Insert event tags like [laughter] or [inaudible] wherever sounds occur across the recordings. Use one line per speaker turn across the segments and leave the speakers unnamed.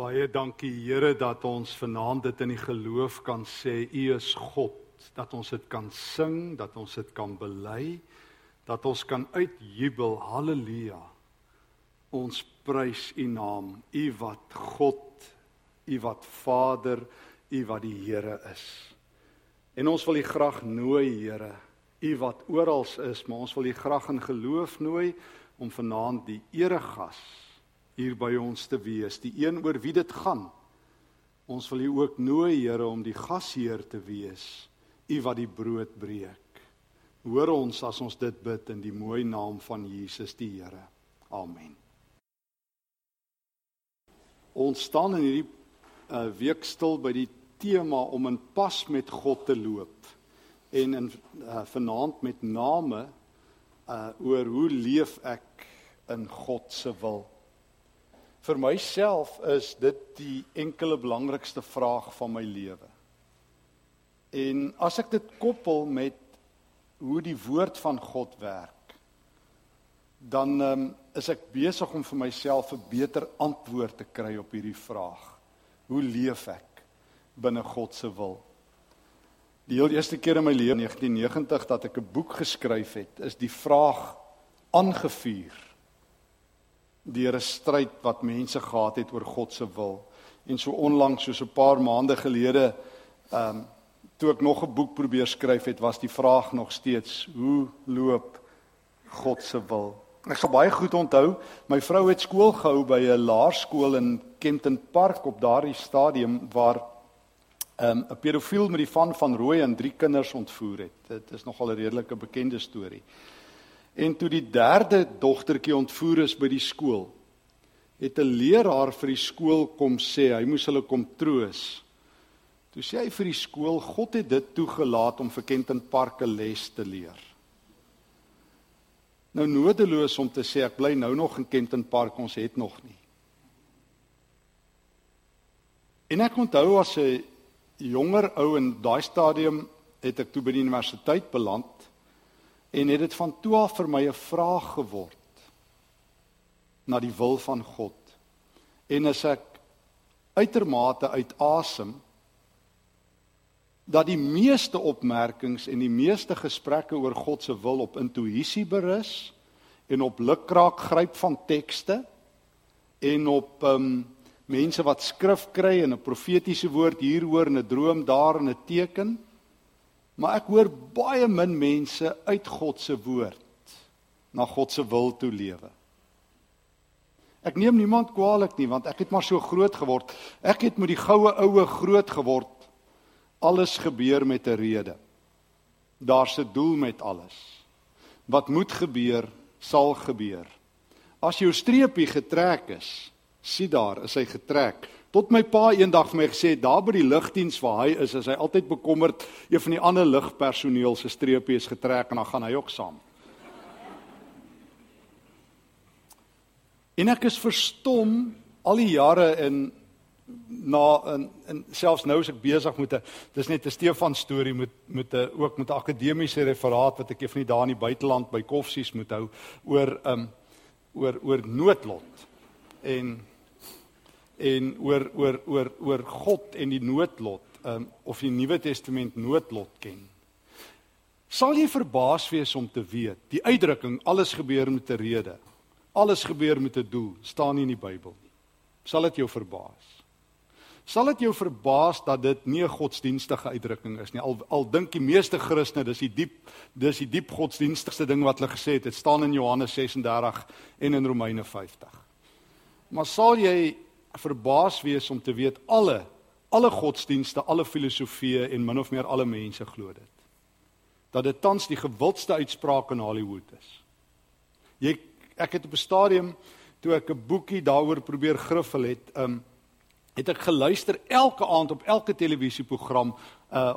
Baie dankie Here dat ons vanaand dit in die geloof kan sê U is God, dat ons dit kan sing, dat ons dit kan bely, dat ons kan uitjubel haleluja. Ons prys U naam, U wat God, U wat Vader, U wat die Here is. En ons wil U graag nooi Here, U wat oral is, maar ons wil U graag in geloof nooi om vanaand die eregas hier by ons te wees, die een oor wie dit gaan. Ons wil U ook nooi, Here, om die gasheer te wees, U wat die brood breek. Hoor ons as ons dit bid in die mooi naam van Jesus die Here. Amen. Ons staan in hierdie uh, week stil by die tema om in pas met God te loop en in uh, vanaand met name uh oor hoe leef ek in God se wil. Vir myself is dit die enkele belangrikste vraag van my lewe. En as ek dit koppel met hoe die woord van God werk, dan um, is ek besig om vir myself 'n beter antwoord te kry op hierdie vraag. Hoe leef ek binne God se wil? Die heel eerste keer in my lewe in 1990 dat ek 'n boek geskryf het, is die vraag aangevuur deur 'n stryd wat mense gehad het oor God se wil. En so onlangs soos 'n paar maande gelede, ehm um, toe ek nog 'n boek probeer skryf het, was die vraag nog steeds: hoe loop God se wil? Ek sal baie goed onthou, my vrou het skool gehou by 'n laerskool in Kenton Park op daardie stadium waar ehm, 'n um, pedofiel met die van van rooi en drie kinders ontvoer het. Dit is nogal 'n redelike bekende storie. En toe die derde dogtertjie ontvoer is by die skool, het 'n leraar vir die skool kom sê hy moes hulle kom troos. Toe sê hy vir die skool, God het dit toegelaat om vir Kenton Park 'n les te leer. Nou nodeloos om te sê ek bly nou nog in Kenton Park, ons het nog nie. En ek onthou as 'n jonger ou in daai stadium het ek toe by die universiteit beland en het dit van toe af vir my 'n vraag geword na die wil van God. En as ek uitermate uit asem dat die meeste opmerkings en die meeste gesprekke oor God se wil op intuïsie berus en op lukraak gryp van tekste en op um, mense wat skrif kry en 'n profetiese woord hier hoor en 'n droom daar en 'n teken Maar ek hoor baie min mense uit God se woord na God se wil toe lewe. Ek neem niemand kwaadlik nie want ek het maar so groot geword. Ek het met die goue oue groot geword. Alles gebeur met 'n rede. Daar's 'n doel met alles. Wat moet gebeur, sal gebeur. As jou streepie getrek is, sien daar, is hy getrek. Tot my pa eendag vir my gesê het, daar by die lugdiens waar hy is, is hy altyd bekommerd een van die ander lugpersoneel se streepie is getrek en dan gaan hy ook saam. En ek is verstom al die jare in na in, in selfs nou is ek besig met 'n dis net 'n Stefan storie met met 'n ook met 'n akademiese referaat wat ek eendag daar in die buiteland by Koffsies moet hou oor um oor oor noodlot. En en oor oor oor oor God en die noodlot, um, of die Nuwe Testament noodlot ken. Sal jy verbaas wees om te weet, die uitdrukking alles gebeur met 'n rede, alles gebeur met 'n doel, staan nie in die Bybel nie. Sal dit jou verbaas? Sal dit jou verbaas dat dit nie 'n godsdienstige uitdrukking is nie? Al al dink die meeste Christene dis die diep dis die diep godsdienstigste ding wat hulle gesê het. Dit staan in Johannes 36 en in Romeine 50. Maar sal jy verbaas wees om te weet alle alle godsdienste, alle filosofieë en min of meer alle mense glo dit. Dat dit tans die gewildste uitspraak in Hollywood is. Jy ek het op 'n stadium toe ek 'n boekie daaroor probeer griffel het, um het ek geluister elke aand op elke televisieprogram uh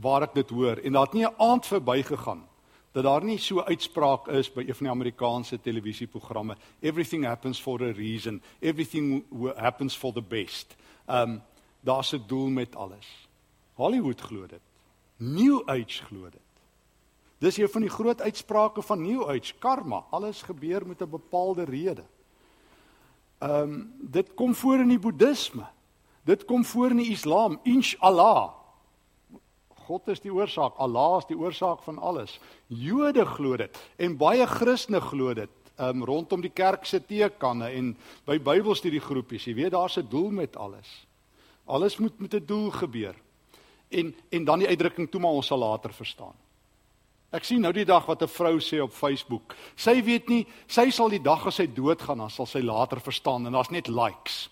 waar ek dit hoor en daar het nie 'n aand verbygegaan dat daar nie so uitspraak is by een van die Amerikaanse televisieprogramme everything happens for a reason everything happens for the best. Um daar's 'n doel met alles. Hollywood glo dit. New Age glo dit. Dis een van die groot uitsprake van New Age, karma. Alles gebeur met 'n bepaalde rede. Um, dit kom voor in die boeddhisme. Dit kom voor in die islam, inshallah. God is die oorsaak, Allah is die oorsaak van alles. Jode glo dit en baie Christene glo dit. Um rondom die kerk se teekanne en by Bybelstudiegroepies, jy weet daar's 'n doel met alles. Alles moet met 'n doel gebeur. En en dan die uitdrukking toe maar ons sal later verstaan. Ek sien nou die dag wat 'n vrou sê op Facebook. Sy weet nie, sy sal die dag as sy doodgaan, dan sal sy later verstaan en daar's net likes.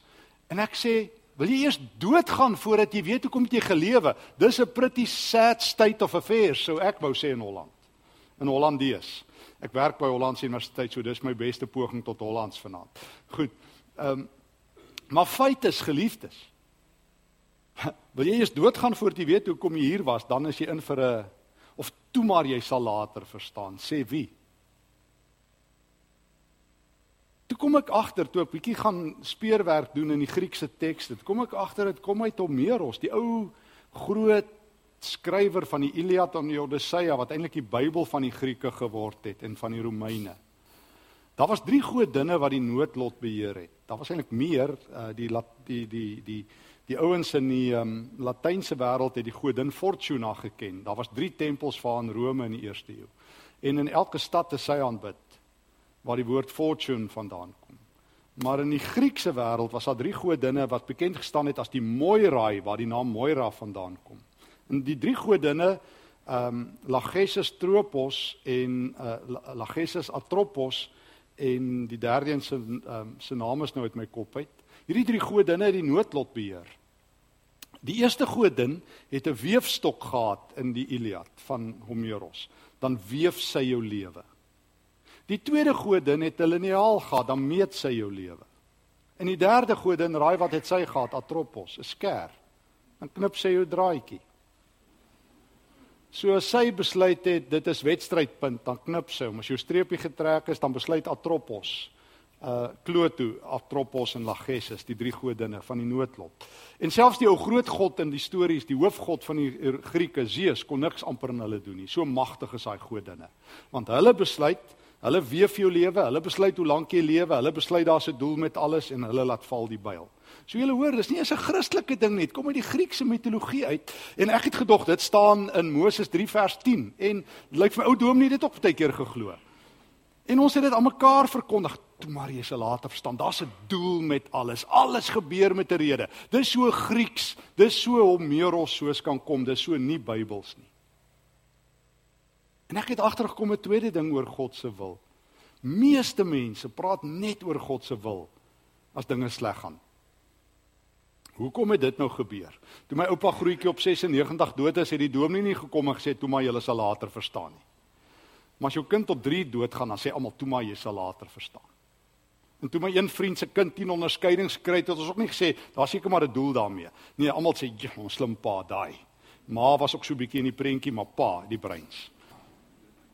En ek sê, Wil jy eers doodgaan voordat jy weet hoe kom jy gelewe? Dis 'n pretty sad state of affairs, so ek wou sê in Holland. In Hollandees. Ek werk by Hollandse Universiteit, so dis my beste poging tot Hollands vanaand. Goed. Ehm um, maar feit is geliefdes. [laughs] Wil jy eers doodgaan voordat jy weet hoe kom jy hier was, dan is jy in vir 'n of toe maar jy sal later verstaan, sê wie? Toe kom ek agter toe ek bietjie gaan speurwerk doen in die Griekse tekste. Toe kom ek agter dit kom uit Homeros, die ou groot skrywer van die Iliad en die Odyssea wat eintlik die Bybel van die Grieke geword het en van die Romeine. Daar was drie godinne wat die noodlot beheer het. Daar was eintlik meer uh, die die die die die ouens in die um, Latynse wêreld het die godin Fortuna geken. Daar was drie tempels vir haar in Rome in die eerste eeu. En in elke stad het sy aanbid waar die woord fortune vandaan kom. Maar in die Griekse wêreld was daar drie godinne wat bekend gestaan het as die Moirai waar die naam Moira vandaan kom. En die drie godinne ehm um, Lachesis Tropos en uh, Lachesis Atropos en die derde een se ehm um, se naam is nou uit my kop uit. Hierdie drie godinne het die noodlot beheer. Die eerste godin het 'n weefstok gehad in die Iliad van Homeros. Dan weef sy jou lewe. Die tweede godin het 'n liniaal gehad, dan meet sy jou lewe. En die derde godin, raai wat het sy gehad? Atropos, 'n skêr. Dan knip sy jou draadjie. So as sy besluit het dit is wedstrydpunt, dan knip sy hom. As jou streepie getrek is, dan besluit Atropos uh Kloto, Atropos en Lachesis, die drie godinne van die noodlot. En selfs die ou groot god in die stories, die hoofgod van die Grieke, Zeus, kon niks amper aan hulle doen nie. So magtig is daai godinne. Want hulle besluit Hulle weef jou lewe, hulle besluit hoe lank jy lewe, hulle besluit daar's 'n doel met alles en hulle laat val die byl. So julle hoor, dis nie eens 'n Christelike ding nie, dit kom uit die Griekse mitologie uit. En ek het gedog dit staan in Moses 3 vers 10 en lyk vir my ou dominee dit ook baie keer geglo. En ons het dit aan mekaar verkondig. Toe maar jy se later verstaan, daar's 'n doel met alles. Alles gebeur met 'n rede. Dis so Grieks, dis so Homeros soos kan kom, dis so nie Bybels nie. En ek het agtergekom 'n tweede ding oor God se wil. Meeste mense praat net oor God se wil as dinge sleg gaan. Hoekom het dit nou gebeur? Toe my oupa grootjie op 96 dood is, het die dominee nie gekom en gesê toe maar jy sal later verstaan nie. Maar as jou kind op 3 dood gaan, dan sê almal toe maar jy sal later verstaan. En toe my een vriend se kind 10 onderskeidings kry, het ons ook nie gesê daar's seker maar 'n doel daarmee. Nee, almal sê jy ons slim pa daai. Ma was ook so 'n bietjie in die prentjie, maar pa, die breins.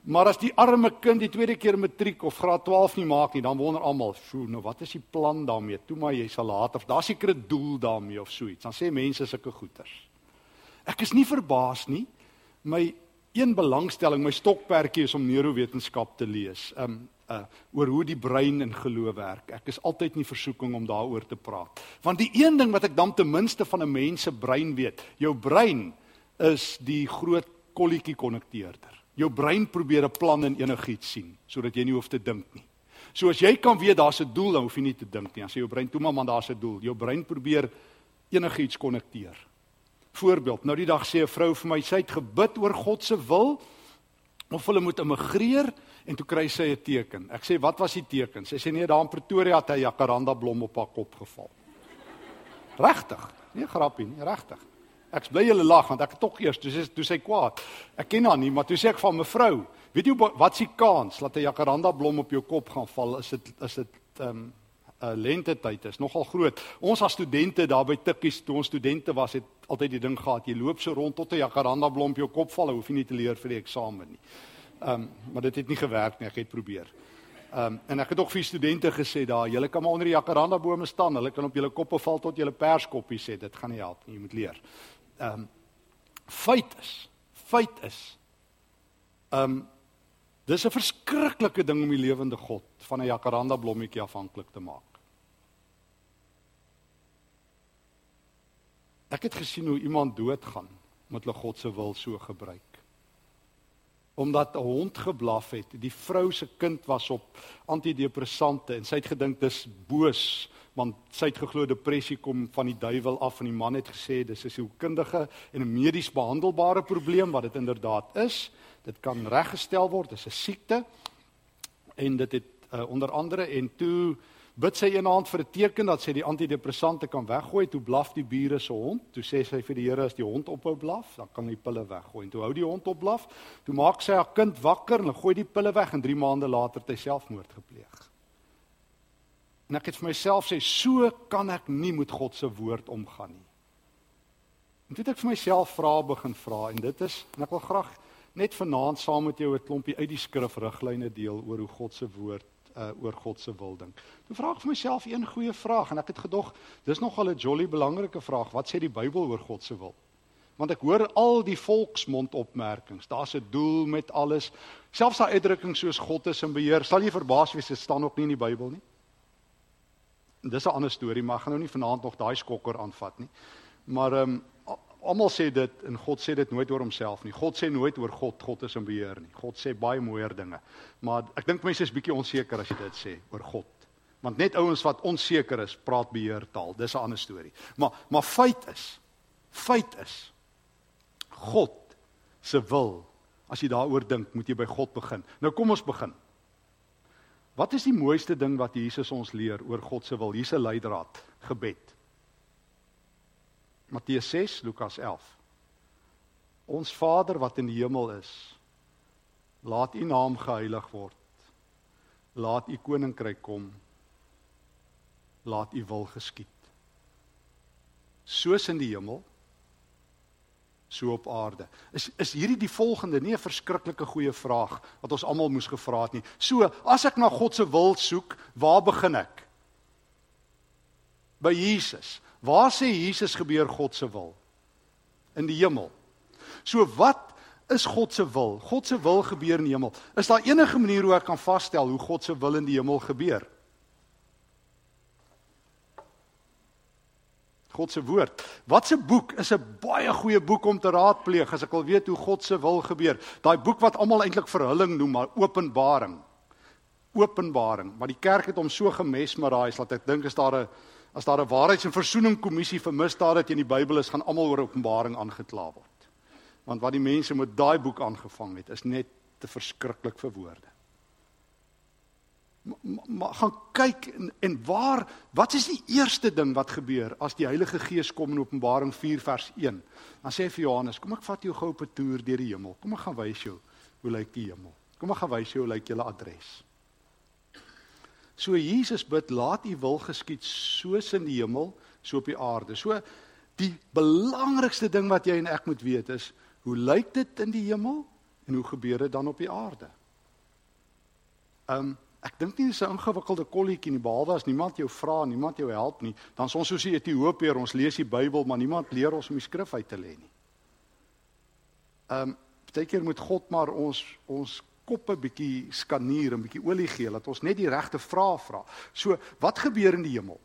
Maar as die arme kind die tweede keer matriek of graad 12 nie maak nie, dan wonder almal, "Sjoe, nou wat is die plan daarmee? Toe maar jy sal later, daar's seker 'n doel daarmee of so iets." Dan sê mense sulke goeters. Ek is nie verbaas nie. My een belangstelling, my stokperdjie is om neurowetenskap te lees. Um uh oor hoe die brein in geloof werk. Ek is altyd nie versoeking om daaroor te praat. Want die een ding wat ek dan ten minste van 'n mens se brein weet, jou brein is die groot kolletjie konnekteerder. Jou brein probeer 'n plan in enigiets sien sodat jy nie hoef te dink nie. So as jy kan weet daar's 'n doel, dan hoef jy nie te dink nie. Dan sê jou brein toe maar man daar's 'n doel. Jou brein probeer enigiets konnekteer. Voorbeeld, nou die dag sê 'n vrou vir my sy het gebid oor God se wil of hulle moet immigreer en toe kry sy 'n teken. Ek sê wat was die teken? Sy sê nee, daar in Pretoria het 'n jacaranda blom op haar kop geval. Regtig? Nee, grappie nie, regtig. Ek bly julle lag want ek het tog eers toe sê toe sê kwaad. Ek ken haar nie, maar toe sê ek van mevrou, weet jy wat s'ie kans dat 'n jacaranda blom op jou kop gaan val? Is dit is dit ehm um, uh, lente tyd is nogal groot. Ons as studente daar by Tikkies, toe ons studente was, het altyd die ding gehad, jy loop so rond tot 'n jacaranda blom op jou kop val, hoef jy nie te leer vir die eksamen nie. Ehm um, maar dit het nie gewerk nie, ek het probeer. Ehm um, en ek het ook vir studente gesê daar, julle kan maar onder die jacaranda bome staan, hulle kan op julle koppe val tot julle perskoppies sê, dit gaan nie help nie, jy moet leer ehm um, feit is. Feit is. Ehm um, dis 'n verskriklike ding om die lewende God van 'n jacaranda blommetjie afhanklik te maak. Ek het gesien hoe iemand doodgaan omdat hulle God se wil so gebruik omdat 'n hond geblaf het. Die vrou se kind was op antidepressante en sy het gedink dis boos want sy het geglo depressie kom van die duiwel af en die man het gesê dis 'n sielkundige en 'n medies behandelbare probleem wat dit inderdaad is. Dit kan reggestel word, dis 'n siekte. En dit het uh, onder andere en toe bid sy eendag vir 'n teken dat sy die antidepressante kan weggooi. Toe blaf die bure se hond. Toe sê sy vir die Here as die hond ophou blaf, dan kan hy pille weggooi. En toe hou die hond op blaf. Toe maak sy haar kind wakker en gooi die pille weg en 3 maande later het hy selfmoord gepleeg. En ek het vir myself sê so kan ek nie met God se woord omgaan nie. En toe het ek vir myself vrae begin vra en dit is en ek wil graag net vanaand saam met jou 'n klompie uit die skrif riglyne deel oor hoe God se woord uh, oor God se wil dink. Toe vra ek vir myself een goeie vraag en ek het gedog dis nogal 'n jolly belangrike vraag. Wat sê die Bybel oor God se wil? Want ek hoor al die volksmondopmerkings. Daar's 'n doel met alles. Selfs daai uitdrukking soos God is in beheer, sal jy verbaas wees dit staan ook nie in die Bybel nie. En dis 'n ander storie, maar ek gaan nou nie vanaand nog daai skokker aanvat nie. Maar ehm um, almal sê dit en God sê dit nooit oor homself nie. God sê nooit oor God, God is in beheer nie. God sê baie mooier dinge. Maar ek dink mense is bietjie onseker as jy dit sê oor God. Want net ouens wat onseker is, praat beheer taal. Dis 'n ander storie. Maar maar feit is feit is God se wil. As jy daaroor dink, moet jy by God begin. Nou kom ons begin. Wat is die mooiste ding wat Jesus ons leer oor God se wil? Hier's 'n leidraad, gebed. Matteus 6, Lukas 11. Ons Vader wat in die hemel is, laat U naam geheilig word. Laat U koninkryk kom. Laat U wil geskied. Soos in die hemel, so op aarde. Is is hierdie die volgende, nie 'n verskriklike goeie vraag wat ons almal moes gevra het nie. So, as ek na God se wil soek, waar begin ek? By Jesus. Waar sê Jesus gebeur God se wil? In die hemel. So wat is God se wil? God se wil gebeur in die hemel. Is daar enige manier hoe ek kan vasstel hoe God se wil in die hemel gebeur? God se woord. Wat 'n boek is 'n baie goeie boek om te raadpleeg as ek wil weet hoe God se wil gebeur. Daai boek wat almal eintlik verhulling noem, maar Openbaring. Openbaring, maar die kerk het hom so gemesmeriseer dat ek dink is daar 'n as daar 'n waarheids- en versoeningkommissie vir misdade teen die Bybel is, gaan almal oor Openbaring aangekla word. Want wat die mense met daai boek aangevang het, is net te verskriklik vir woorde. Maar, maar gaan kyk en, en waar wat is die eerste ding wat gebeur as die Heilige Gees kom in Openbaring 4 vers 1? Dan sê hy vir Johannes, kom ek vat jou gou op 'n toer deur die hemel. Kom ek gaan wys jou hoe lyk die hemel. Kom ek gaan wys jou hoe lyk julle adres. So Jesus bid, laat U wil geskied soos in die hemel, so op die aarde. So die belangrikste ding wat jy en ek moet weet is, hoe lyk dit in die hemel en hoe gebeur dit dan op die aarde? Um ek dink nie dis 'n ingewikkelde kolletjie nie, behalwe as niemand jou vra, niemand jou help nie, dan ons soos die Ethiopiër, ons lees die Bybel, maar niemand leer ons om die skrif uit te lê nie. Um baie keer moet God maar ons ons koppe bietjie skaneer en bietjie olie gee dat ons net die regte vrae vra. So, wat gebeur in die hemel?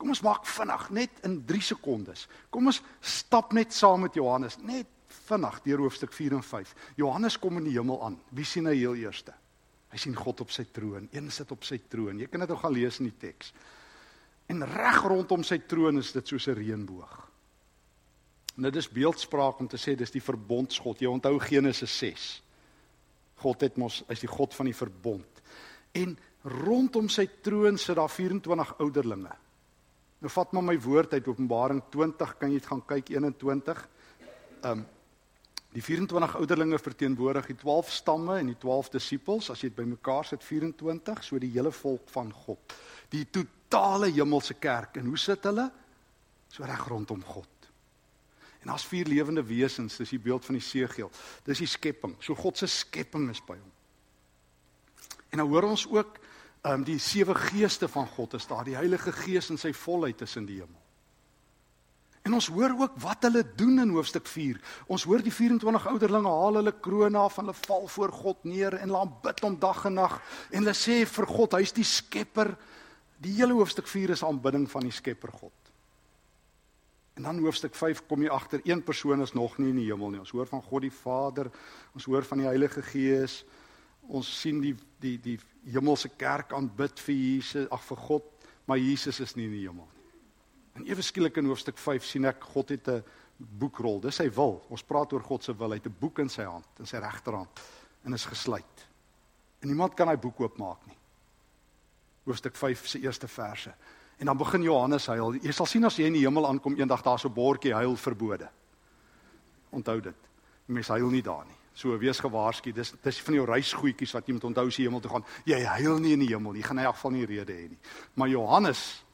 Kom ons maak vinnig net in 3 sekondes. Kom ons stap net saam met Johannes net vinnig deur hoofstuk 4 en 5. Johannes kom in die hemel aan. Wie sien hy heel eerste? Hy sien God op sy troon. Een sit op sy troon. Jy kan dit ook gaan lees in die teks. En reg rondom sy troon is dit soos 'n reënboog. Nou dis beeldspraak om te sê dis die verbondsgod. Jy onthou Genesis 6. God het mos is die God van die verbond. En rondom sy troon sit daar 24 ouderlinge. Nou vat maar my woord uit Openbaring 20, kan jy dit gaan kyk 21. Um die 24 ouderlinge verteenwoordig die 12 stamme en die 12 disippels, as jy dit bymekaar sit 24, so die hele volk van God. Die totale hemelse kerk en hoe sit hulle? So reg rondom God. En daar's vier lewende wesens, dis die beeld van die seegeel. Dis die skepping. So God se skepping is by hom. En nou hoor ons ook ehm um, die sewe geeste van God is daar, die Heilige Gees in sy volheid is in die hemel. En ons hoor ook wat hulle doen in hoofstuk 4. Ons hoor die 24 ouderlinge haal hulle kroon af en hulle val voor God neer en hulle aanbid hom dag en nag en hulle sê vir God, hy's die skepper. Die hele hoofstuk 4 is aanbidding van die Skepper God. En dan hoofstuk 5 kom jy agter een persoon is nog nie in die hemel nie. Ons hoor van God die Vader, ons hoor van die Heilige Gees. Ons sien die die die hemelse kerk aanbid vir Jesus, ag vir God, maar Jesus is nie in die hemel nie. En ewe skielik in hoofstuk 5 sien ek God het 'n boekrol. Dis sy wil. Ons praat oor God se wil. Hy het 'n boek in sy hand, in sy regterhand en is gesluit. En niemand kan daai boek oopmaak nie. Hoofstuk 5 se eerste verse. En dan begin Johannes huil. Jy sal sien as jy in die hemel aankom eendag daar so 'n bordjie huil verbode. Onthou dit. Mense huil nie daar nie. So wees gewaarsku. Dis dis van jou reisgoedjies wat jy moet onthou as jy hemel toe gaan. Jy huil nie in die hemel nie. Jy gaan in elk geval nie rede hê nie. Maar Johannes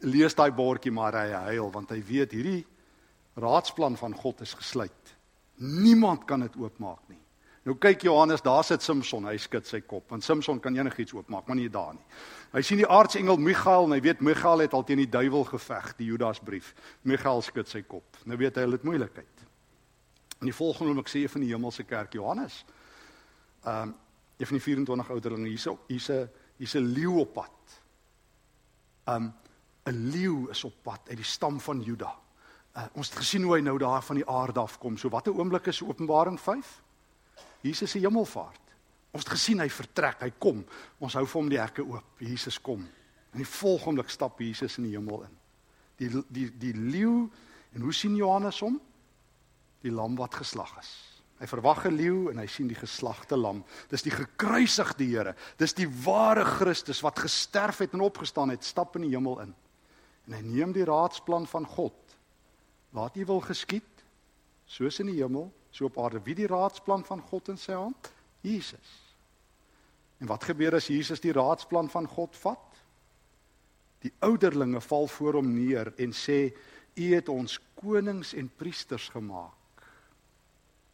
lees daai bordjie maar hy huil want hy weet hierdie raadsplan van God is gesluit. Niemand kan dit oopmaak nie. Nou kyk Johannes, daar sit Samson, hy skud sy kop, want Samson kan enigiets oopmaak, maar nie daar nie. Hy sien die aartsengel Michael en hy weet Michael het al teen die duiwel geveg, die Judasbrief. Michael skud sy kop. Nou weet hy hulle het moeilikheid. In die volgende oomblik sê hy van die hemelse kerk Johannes. Ehm um, een van die 24 ouderlinge hierso, hier's 'n hier's 'n leeu op pad. Ehm um, 'n leeu is op pad uit die stam van Juda. Uh, ons het gesien hoe hy nou daar van die aarde af kom. So watter oomblik is Openbaring 5? Jesus se hemelvaart. Ons het gesien hy vertrek, hy kom. Ons hou vir hom die hekke oop. Jesus kom. In die volgende stap Jesus in die hemel in. Die die die leeu en hoe sien Johannes hom? Die lam wat geslag is. Hy verwag 'n leeu en hy sien die geslagte lam. Dis die gekruisigde Here. Dis die ware Christus wat gesterf het en opgestaan het, stap in die hemel in. En hy neem die raadsplan van God. Laat U wil geskied soos in die hemel, so op aarde. Wie die raadsplan van God in sy hand? Jesus. En wat gebeur as Jesus die raadsplan van God vat? Die ouderlinge val voor hom neer en sê: "U het ons konings en priesters gemaak.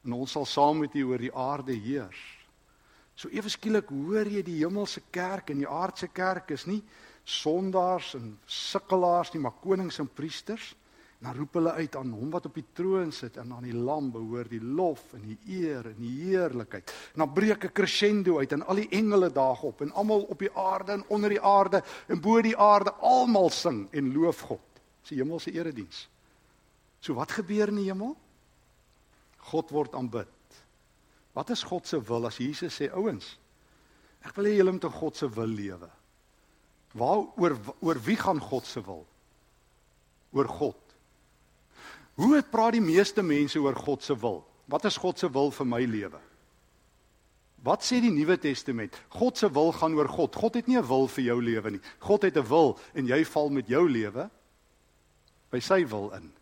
En ons sal saam met U oor die aarde heers." So ewe skielik hoor jy die hemelse kerk en die aardse kerk is nie sondaars en sukkelaars nie, maar konings en priesters. Dan roep hulle uit aan hom wat op die troon sit en aan die lam behoort die lof en die eer en die heerlikheid. En dan breek 'n crescendo uit en al die engele daag op en almal op die aarde en onder die aarde en bo die aarde almal sing en loof God. Dis die hemelse erediens. So wat gebeur in die hemel? God word aanbid. Wat is God se wil as Jesus sê ouens? Ek wil hê julle moet in God se wil lewe. Waaroor oor wie gaan God se wil? Oor God. Hoe het praat die meeste mense oor God se wil? Wat is God se wil vir my lewe? Wat sê die Nuwe Testament? God se wil gaan oor God. God het nie 'n wil vir jou lewe nie. God het 'n wil en jy val met jou lewe by sy wil in.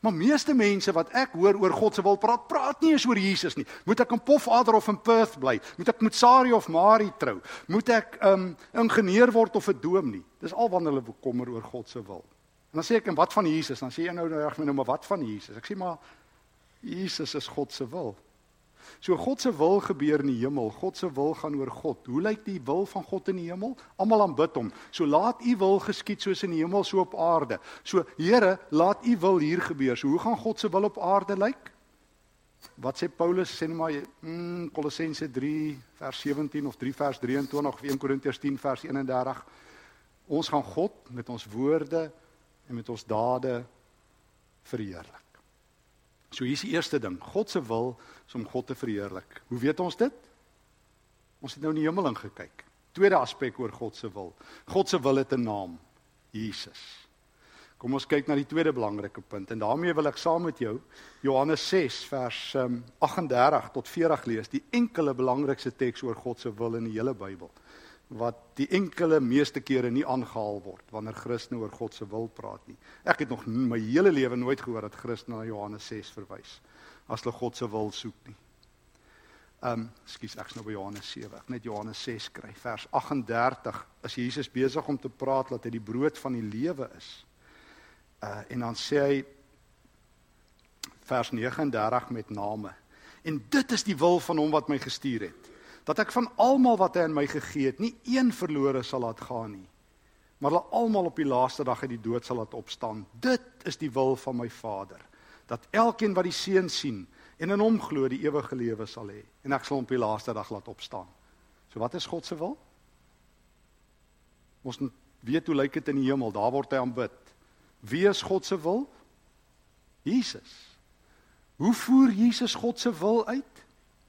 Maar meeste mense wat ek hoor oor God se wil praat, praat nie eens oor Jesus nie. Moet ek in Pofadder of in Perth bly? Moet ek met Sari of Mari trou? Moet ek 'n um, ingenieur word of 'n doom nie? Dis al wanneer hulle bekommer oor God se wil. En dan sê ek en wat van Jesus? Dan sê jy nou reg nou maar wat van Jesus? Ek sê maar Jesus is God se wil. So God se wil gebeur in die hemel. God se wil gaan oor God. Hoe lyk die wil van God in die hemel? Almal aanbid hom. So laat u wil geskied soos in die hemel so op aarde. So Here, laat u wil hier gebeur. So hoe gaan God se wil op aarde lyk? Wat sê Paulus sê net maar mm, Kolossense 3 vers 17 of 3 vers 23 of 1 Korintiërs 10 vers 31. Ons gaan God met ons woorde en met ons dade verheerlik. So hier is die eerste ding. God se wil is om God te verheerlik. Hoe weet ons dit? Ons het nou in die hemel ingekyk. Tweede aspek oor God se wil. God se wil het 'n naam. Jesus. Kom ons kyk na die tweede belangrike punt en daarmee wil ek saam met jou Johannes 6 vers um, 38 tot 40 lees, die enkele belangrikste teks oor God se wil in die hele Bybel wat die enkele meeste kere nie aangehaal word wanneer Christene oor God se wil praat nie. Ek het nog my hele lewe nooit gehoor dat Christene na Johannes 6 verwys as hulle God se wil soek nie. Ehm, um, skus ek's nou by Johannes 7. Ek net Johannes 6 kry, vers 38. As Jesus besig om te praat dat hy die brood van die lewe is. Uh en dan sê hy vers 39 met name. En dit is die wil van hom wat my gestuur het dat ek van almal wat hy aan my gegee het, nie een verlore sal laat gaan nie, maar hulle almal op die laaste dag uit die dood sal laat opstaan. Dit is die wil van my Vader, dat elkeen wat die Seun sien en in hom glo, die ewige lewe sal hê en ek sal hom op die laaste dag laat opstaan. So wat is God se wil? Ons weet hoe lyk dit in die hemel, daar word hy aanbid. Wie is God se wil? Jesus. Hoe voer Jesus God se wil uit?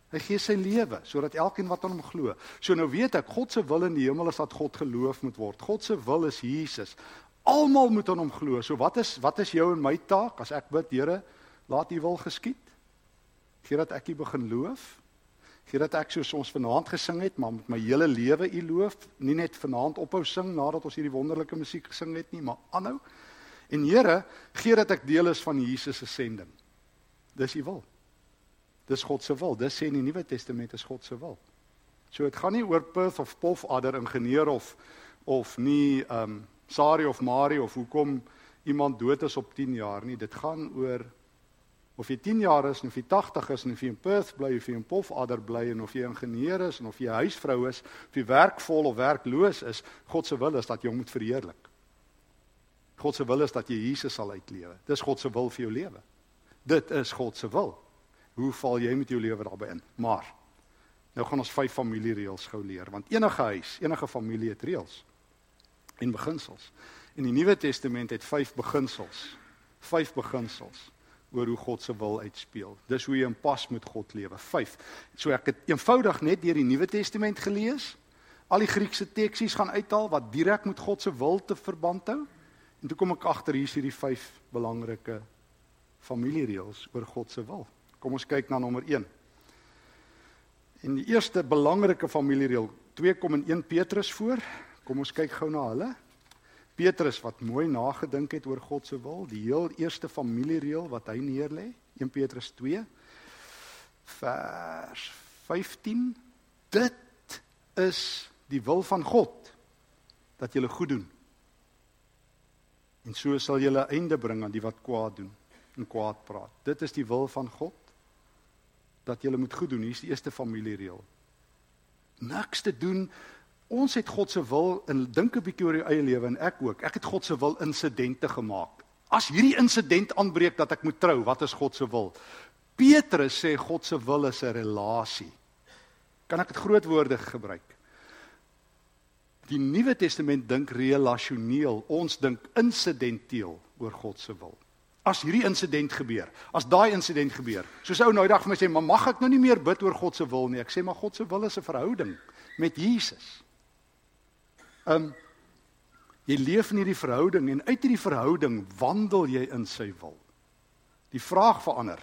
Hy gee sy lewe sodat elkeen wat aan hom glo. So nou weet ek God se wil in die hemel is dat God geloof moet word. God se wil is Jesus. Almal moet aan hom glo. So wat is wat is jou en my taak as ek bid, Here, laat U wil geskied? Gee dat ek U begin loof. Gee dat ek soos ons vanaand gesing het, maar met my hele lewe U loof, nie net vanaand ophou sing nadat ons hierdie wonderlike musiek gesing het nie, maar aanhou. En Here, gee dat ek deel is van Jesus se sending. Dis U wil. Dis God se wil. Dis sê in die Nuwe Testament is God se wil. So dit gaan nie oor Perth of Pof Adder ingenieur of of nie ehm um, Sari of Mari of hoekom iemand dood is op 10 jaar nie. Dit gaan oor of jy 10 jaar is of jy 80 is en of jy in Perth bly of jy in Pof Adder bly en of jy ingenieur is en of jy huisvrou is of jy werkvol of werkloos is, God se wil is dat jy hom moet verheerlik. God se wil is dat jy Jesus sal uitlewe. Dis God se wil vir jou lewe. Dit is God se wil. Hoe val jy met jou lewe daarbey in? Maar nou gaan ons vyf familiereëls gou leer want enige huis, enige familie het reëls en beginsels. En die Nuwe Testament het vyf beginsels. Vyf beginsels oor hoe God se wil uitspeel. Dis hoe jy in pas met God lewe. 5. So ek het eenvoudig net deur die Nuwe Testament gelees. Al die Griekse teksies gaan uithaal wat direk met God se wil te verband hou. En toe kom ek agter hier is hierdie vyf belangrike familiereëls oor God se wil. Kom ons kyk na nommer 1. En die eerste belangrike familiereël, 2 kom in 1 Petrus voor. Kom ons kyk gou na hulle. Petrus wat mooi nagedink het oor God se wil, die heel eerste familiereël wat hy neerlê, 1 Petrus 2 vers 15. Dit is die wil van God dat jy goed doen. En so sal jy einde bring aan die wat kwaad doen en kwaad praat. Dit is die wil van God dat jy moet goed doen. Hier is die eerste familiereël. Niks te doen. Ons het God se wil in dink 'n bietjie oor jou eie lewe en ek ook. Ek het God se wil insidente gemaak. As hierdie insident aanbreek dat ek moet trou, wat is God se wil? Petrus sê God se wil is 'n relasie. Kan ek dit groot woorde gebruik? Die Nuwe Testament dink relasioneel, ons dink insidenteel oor God se wil as hierdie insident gebeur, as daai insident gebeur. Soos ou nou dag vir my sê, "Maar mag ek nou nie meer bid oor God se wil nie?" Ek sê, "Maar God se wil is 'n verhouding met Jesus." Um jy leef in hierdie verhouding en uit hierdie verhouding wandel jy in sy wil. Die vraag verander.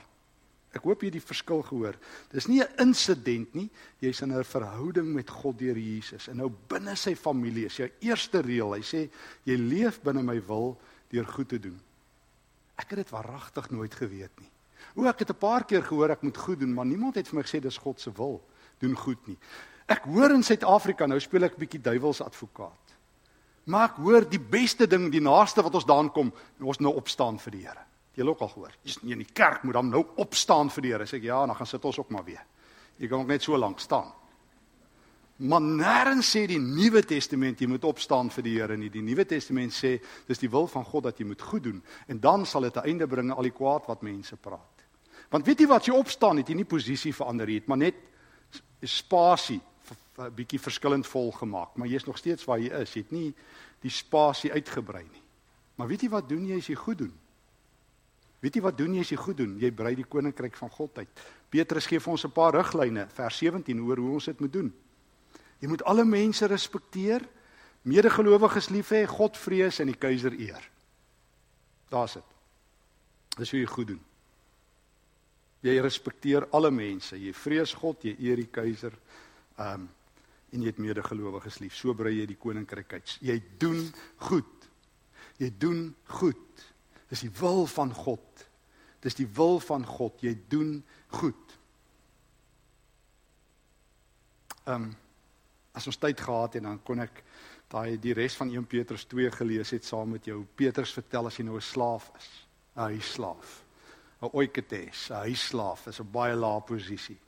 Ek hoop jy het die verskil gehoor. Dis nie 'n insident nie, jy's in 'n verhouding met God deur Jesus en nou binne sy familie. Is jou eerste reël. Hy sê jy leef binne my wil deur goed te doen. Ek het dit waaragtig nooit geweet nie. O, ek het 'n paar keer gehoor ek moet goed doen, maar niemand het vir my gesê dis God se wil doen goed nie. Ek hoor in Suid-Afrika nou speel ek bietjie duiwels advokaat. Maar ek hoor die beste ding, die naaste wat ons daan kom, ons nou opstaan vir die Here. Jy het ook al gehoor. Jy's nie in die kerk moet dan nou opstaan vir die Here. Sê ek ja, dan gaan sit ons ook maar weer. Jy kan ook net so lank staan. Maar nêrens sê die Nuwe Testament jy moet opstaan vir die Here nie. Die Nuwe Testament sê dis die wil van God dat jy moet goed doen en dan sal dit 'n einde bring aan al die kwaad wat mense praat. Want weet jy wat jy opstaan het jy nie posisie verander het, maar net spasie 'n bietjie verskillend vol gemaak, maar jy's nog steeds waar jy is. Jy het nie die spasie uitgebrei nie. Maar weet jy wat doen jy as jy goed doen? Weet jy wat doen jy as jy goed doen? Jy brei die koninkryk van God uit. Petrus gee vir ons 'n paar riglyne, vers 17 oor hoe ons dit moet doen. Jy moet alle mense respekteer, medegelowiges lief hê, God vrees en die keiser eer. Daar's dit. Dis hoe jy goed doen. Jy respekteer alle mense, jy vrees God, jy eer die keiser. Um en jy het medegelowiges lief. So brei jy die koninkryk uit. Jy doen goed. Jy doen goed. Dis die wil van God. Dis die wil van God. Jy doen goed. Um as ons tyd gehad het dan kon ek daai die res van 1 Petrus 2 gelees het saam met jou. Petrus vertel as jy nou 'n slaaf is, 'n huisslaaf. 'n Oiketes, 'n huisslaaf is 'n baie lae posisie.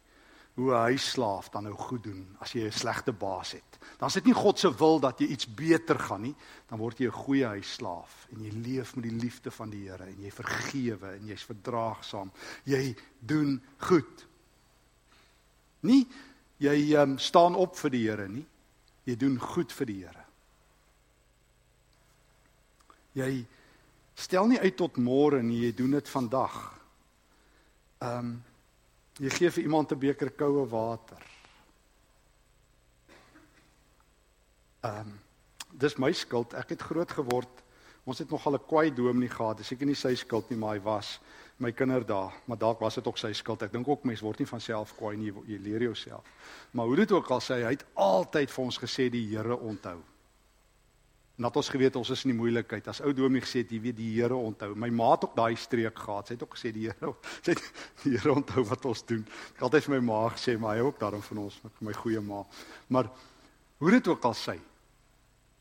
Hoe 'n huisslaaf dan nou goed doen as jy 'n slegte baas het. Dan is dit nie God se wil dat jy iets beter gaan nie, dan word jy 'n goeie huisslaaf en jy leef met die liefde van die Here en jy vergewe en jy's verdraagsaam. Jy doen goed. Nie jy um, staan op vir die Here nie. Jy doen goed vir die Here. Jy Stel nie uit tot môre nie, jy doen dit vandag. Ehm um, jy gee vir iemand 'n beker koue water. Ehm um, dis my skuld. Ek het groot geword. Ons het nog al 'n kwai dominee gehad. Dis seker nie sy skuld nie, maar hy was my kinderdae, maar dalk was dit ook sy skuld. Ek dink ook mense word nie van self kwaai nie, jy leer jouself. Maar hoe dit ook al sê, hy het altyd vir ons gesê die Here onthou. Nadat ons geweet ons is in die moeilikheid. As ou Domie gesê het, jy weet die Here onthou. My ma het ook daai streek gehad. Sy het ook gesê die Here, [laughs] sy het die Here onthou wat ons doen. Ek altyd vir my ma gesê, maar hy ook daarom van ons, my goeie ma. Maar hoe dit ook al sê,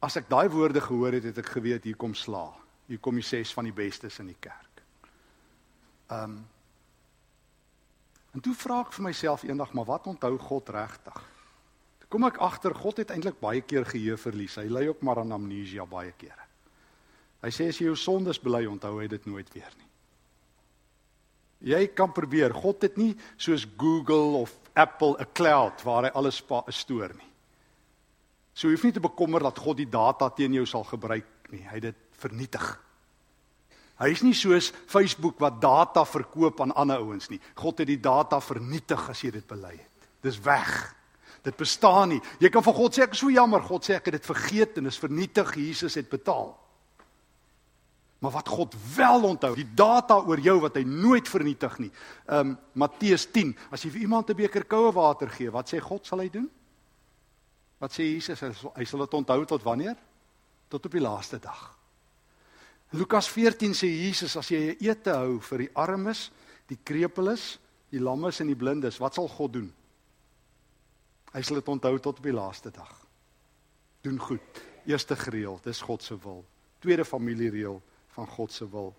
as ek daai woorde gehoor het, het ek geweet hier kom sla. Hier kom die ses van die bestes in die kerk. Ehm um, En toe vra ek vir myself eendag, maar wat onthou God regtig? Toe kom ek agter God het eintlik baie keer geheue verlies. Hy ly ook maar aan amnesia baie kere. Hy sê as jy jou sondes bely, onthou hy dit nooit weer nie. Jy kan probeer. God het nie soos Google of Apple 'n cloud waar hy alles stoor nie. So jy hoef nie te bekommer dat God die data teen jou sal gebruik nie. Hy het dit vernietig. Hy is nie soos Facebook wat data verkoop aan ander ouens nie. God het die data vernietig as jy dit bely het. Dis weg. Dit bestaan nie. Jy kan vir God sê ek is so jammer. God sê ek het dit vergeet en is vernietig. Jesus het betaal. Maar wat God wel onthou, die data oor jou wat hy nooit vernietig nie. Um Matteus 10, as jy vir iemand 'n beker koue water gee, wat sê God sal hy doen? Wat sê Jesus? Hy sal dit onthou tot wanneer? Tot op die laaste dag. Lukas 14 sê Jesus as jy 'n ete hou vir die armes, die krepeles, die lammes en die blindes, wat sal God doen? Hy sal dit onthou tot op die laaste dag. Doen goed. Eerste gereël, dis God se wil. Tweede familiereël van God se wil.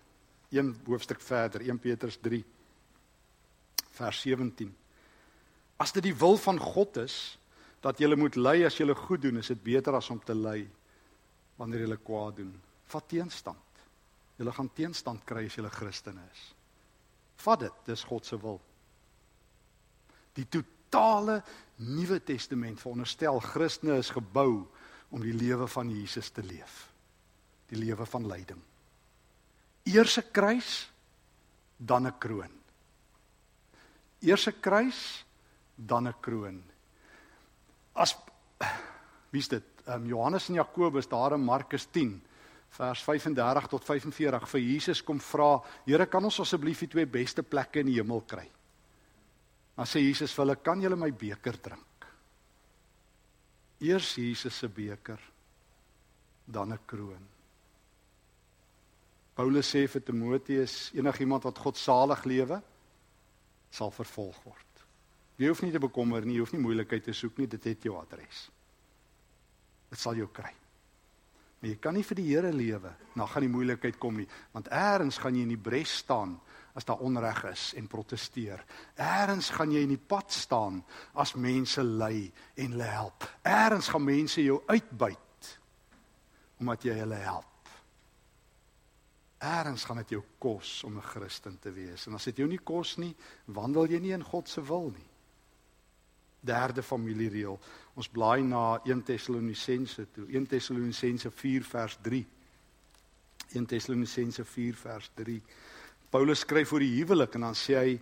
Een hoofstuk verder, 1 Petrus 3 vers 17. As dit die wil van God is dat jy moet ly as jy goed doen, is dit beter as om te ly wanneer jy kwaad doen. Vat teenstand. Julle gaan teenstand kry as julle Christene is. Vat dit, dis God se wil. Die totale Nuwe Testament veronderstel Christene is gebou om die lewe van Jesus te leef. Die lewe van lyding. Eers 'n kruis, dan 'n kroon. Eers 'n kruis, dan 'n kroon. As wie's dit? Um, Johannes en Jakobus daar in Markus 10 vers 35 tot 45 vir Jesus kom vra, Here, kan ons asseblief die twee beste plekke in die hemel kry? Dan sê Jesus vir hulle, kan julle my beker drink? Eers Jesus se beker, dan 'n kroon. Paulus sê vir Timoteus, enigiemand wat God salig lewe, sal vervolg word. Jy hoef nie te bekommer nie, jy hoef nie moeilikheid te soek nie, dit het jou adres. Dit sal jou kry. Maar jy kan nie vir die Here lewe na gaan die moeilikheid kom nie, want eers gaan jy in die bres staan as daar onreg is en proteseer. Eers gaan jy in die pad staan as mense ly en hulle help. Eers gaan mense jou uitbuit omdat jy hulle help. Eers gaan dit jou kos om 'n Christen te wees. En as dit jou nie kos nie, wandel jy nie in God se wil nie derde familiereël. Ons blaai na 1 Tessalonisense toe. 1 Tessalonisense 4 vers 3. 1 Tessalonisense 4 vers 3. Paulus skryf oor die huwelik en dan sê hy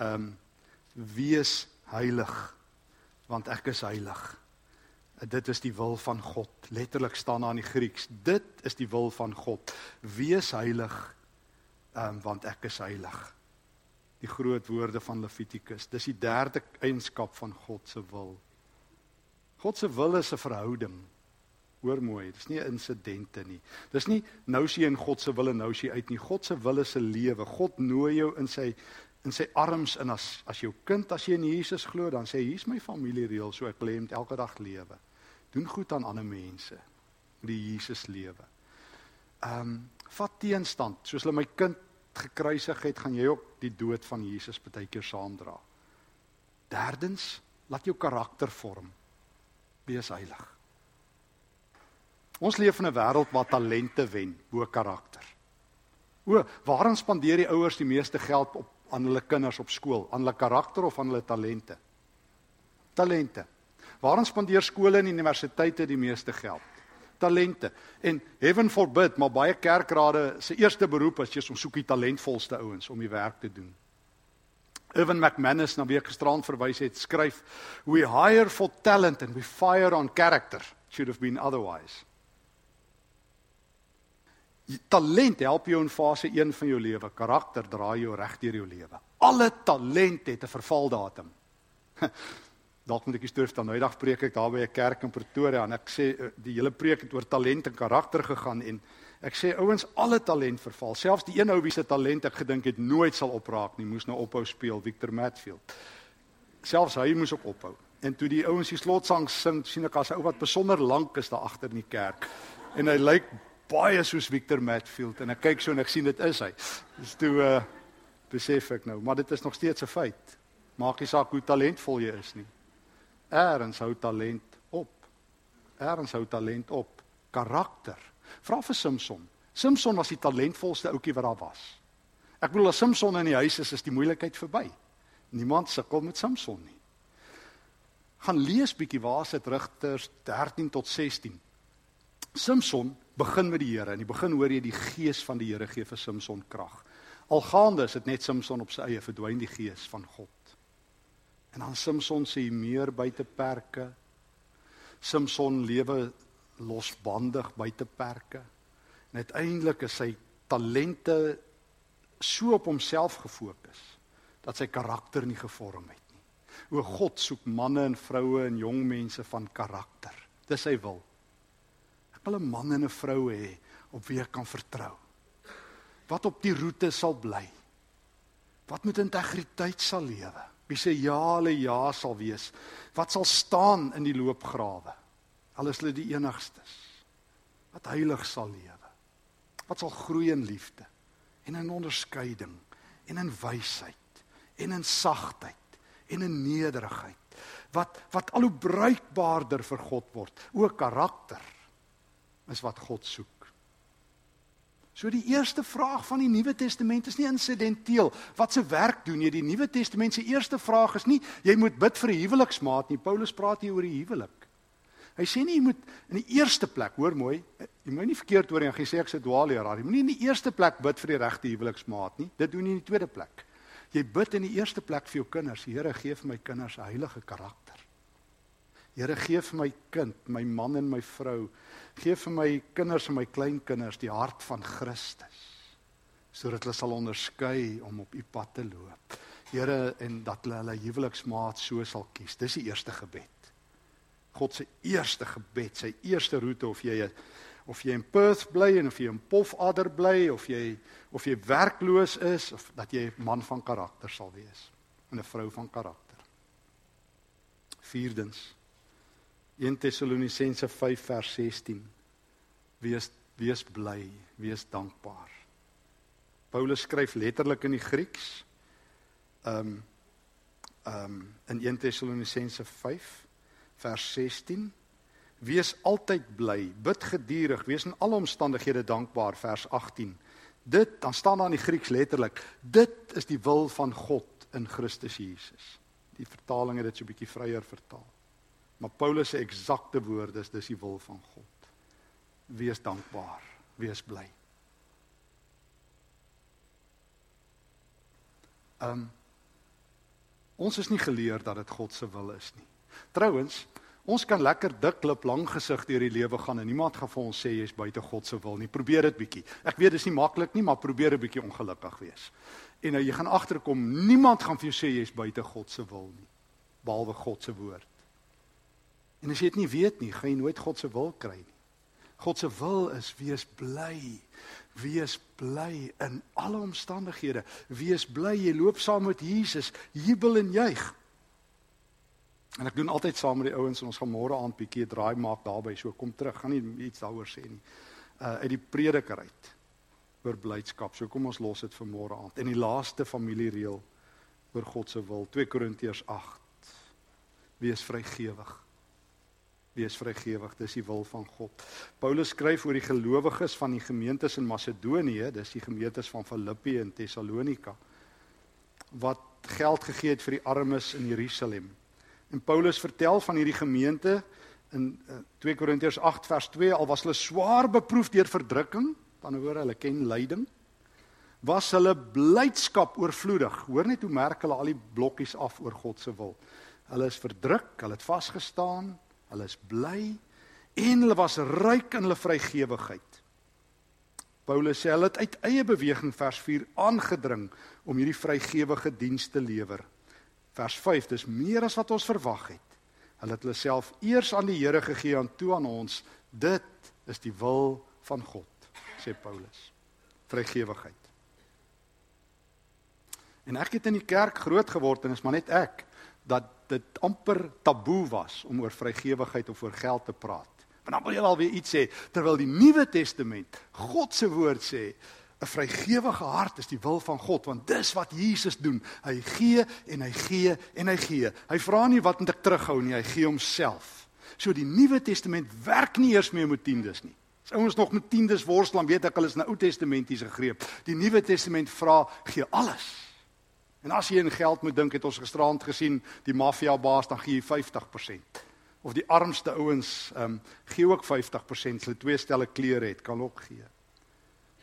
ehm um, wees heilig want ek is heilig. Dit is die wil van God. Letterlik staan daar in die Grieks. Dit is die wil van God. Wees heilig ehm um, want ek is heilig die groot woorde van Levitikus. Dis die derde eienskap van God se wil. God se wil is 'n verhouding. Hoor mooi, dis nie insidente nie. Dis nie nou sien in God se wil en nou sien uit nie. God se wil is 'n lewe. God nooi jou in sy in sy arms in as as jou kind as jy in Jesus glo, dan sê hy hier's my familiereël, so ek lê met elke dag lewe. Doen goed aan ander mense. Die Jesus lewe. Ehm um, vat teenstand, soos hulle my kind gekruisig het, gaan jy ook die dood van Jesus baie keer saamdra. Derdens, laat jou karakter vorm. Wees heilig. Ons leef in 'n wêreld waar talente wen bo karakter. O, waarom spandeer die ouers die meeste geld op aan hulle kinders op skool? Aan hulle karakter of aan hulle talente? Talente. Waarom spandeer skole en universiteite die meeste geld? Talente. En heaven forbid, maar baie kerkrade se eerste beroep is jy's om soek die talentvolste ouens om die werk te doen. Evan McManus na wie ek gisterand verwys het, skryf: "We hire for talent and we fire on character. Should have been otherwise." Talent help jou in fase 1 van jou lewe, karakter draai jou reg deur jou lewe. Alle talent het 'n vervaldatum. [laughs] Dalk moet ek die storie vertel. Nou eendag preek ek daar by 'n kerk in Pretoria en ek sê eh, die hele preek het oor talent en karakter gegaan en ek sê ouens alle talent verval. Selfs die een ou wie se talent ek gedink het nooit sal opraak nie, moes nou ophou speel, Victor Matfield. Selfs hy moes ook ophou. En toe die ouens die slotsang sing, sien ek as 'n ou wat besonder lank is daar agter in die kerk. En hy lyk baie soos Victor Matfield en ek kyk so en ek sien dit is hy. Dis toe uh besef ek nou, maar dit is nog steeds 'n feit. Maak nie saak hoe talentvol jy is nie. Eerens hou talent op. Eerens hou talent op. Karakter. Vra vir Samson. Samson was die talentvolste ouetjie wat daar was. Ek bedoel as Samson in die huis is, is die moeilikheid verby. Niemand sukkel met Samson nie. Gaan lees bietjie waar sit Rigters 13 tot 16. Samson begin met die Here. In die begin hoor jy die gees van die Here gee vir Samson krag. Algaande is dit net Samson op sy eie verdwyn die gees van God. En dan Samson sê meer buite perke. Samson lewe losbandig buite perke. En uiteindelik is sy talente so op homself gefokus dat sy karakter nie gevorm het nie. O God soek manne en vroue en jong mense van karakter. Dis sy wil. Ek wil 'n man en 'n vrou hê op wie ek kan vertrou. Wat op die roete sal bly. Wat met integriteit sal lewe. Wie se ja hulle ja sal wees. Wat sal staan in die loopgrawe. Alles hulle die enigstes. Wat heilig sal lewe. Wat sal groei in liefde en in onderskeiding en in wysheid en in sagtheid en in nederigheid. Wat wat al hoe bruikbaarder vir God word. O karakter is wat God soek. So die eerste vraag van die Nuwe Testament is nie insidenteel. Wat se werk doen jy? Die Nuwe Testament se eerste vraag is nie jy moet bid vir 'n huweliksmaat nie. Paulus praat hier oor die huwelik. Hy sê nie jy moet in die eerste plek, hoor mooi, jy moet nie verkeerd hoor en jy sê ek se dwaalleraar. Jy moet nie in die eerste plek bid vir die regte huweliksmaat nie. Dit doen jy in die tweede plek. Jy bid in die eerste plek vir jou kinders. Here, gee vir my kinders 'n heilige karakter. Here gee vir my kind, my man en my vrou, gee vir my kinders en my kleinkinders die hart van Christus sodat hulle sal onderskei om op u pad te loop. Here en dat hulle hulle huweliksmaat so sal kies. Dis die eerste gebed. God se eerste gebed, sy eerste roete of jy of jy in Perth bly en of jy in Pofadder bly of jy of jy werkloos is of dat jy 'n man van karakter sal wees en 'n vrou van karakter. Vierdens 1 Tessalonisense 5 vers 16. Wees wees bly, wees dankbaar. Paulus skryf letterlik in die Grieks. Um um in 1 Tessalonisense 5 vers 16. Wees altyd bly, bid gedurig, wees in alle omstandighede dankbaar vers 18. Dit dan staan daar in die Grieks letterlik, dit is die wil van God in Christus Jesus. Die vertaling het dit so 'n bietjie vryer vertaal. Maar Paulus se eksakte woorde is dis die wil van God. Wees dankbaar, wees bly. Um ons is nie geleer dat dit God se wil is nie. Trouwens, ons kan lekker dik klip lang gesig deur die lewe gaan en niemand gaan vir ons sê jy's buite God se wil nie. Probeer dit bietjie. Ek weet dis nie maklik nie, maar probeer 'n bietjie ongelukkig wees. En nou jy gaan agterkom, niemand gaan vir jou sê jy's buite God se wil nie, behalwe God se woord. En as jy dit nie weet nie, gaan jy nooit God se wil kry nie. God se wil is wees bly. Wees bly in alle omstandighede. Wees bly jy loop saam met Jesus, jubel en juig. En ek doen altyd saam met die ouens en ons gaan môre aand bietjie draai maak daarby. So kom terug, gaan nie iets daaroor sê nie. Uh uit die prediker uit oor blydskap. So kom ons los dit vir môre aand. En die laaste familiereël oor God se wil, 2 Korintiërs 8. Wees vrygewig wees vrygewig dis die wil van God. Paulus skryf oor die gelowiges van die gemeentes in Macedonië, dis die gemeentes van Filippi en Tessalonika wat geld gegee het vir die armes in Jerusalem. En Paulus vertel van hierdie gemeente in 2 Korintiërs 8 vers 2 al was hulle swaar beproef deur verdrukking, dan hoor hulle ken lyding, was hulle blydskap oorvloedig. Hoor net hoe merk hulle al die blokkies af oor God se wil. Hulle is verdruk, hulle het vasgestaan, hulle is bly en hulle was ryk in hulle vrygewigheid. Paulus sê hulle het uit eie beweging vers 4 aangedring om hierdie vrygewige diens te lewer. Vers 5 dis meer as wat ons verwag het. Hulle het hulle self eers aan die Here gegee en toe aan ons. Dit is die wil van God, sê Paulus. Vrygewigheid. En ek het in die kerk groot geword en is maar net ek dat dit amper taboe was om oor vrygewigheid of oor geld te praat. Want dan wil jy alweer iets sê terwyl die Nuwe Testament, God se woord sê, 'n vrygewige hart is die wil van God want dis wat Jesus doen. Hy gee en hy gee en hy gee. Hy vra nie wat moet ek terughou nie, hy gee homself. So die Nuwe Testament werk nie eers meer met tiendes nie. As ouens nog met tiendes worstel, dan weet ek hulle is na Ou Testamentiese greep. Die Nuwe Testament vra gee alles. En as jy in geld moet dink, het ons gisterand gesien, die maffia baas dan gee jy 50% of die armste ouens ehm um, gee ook 50% hulle twee stelle klere het kan ook gee.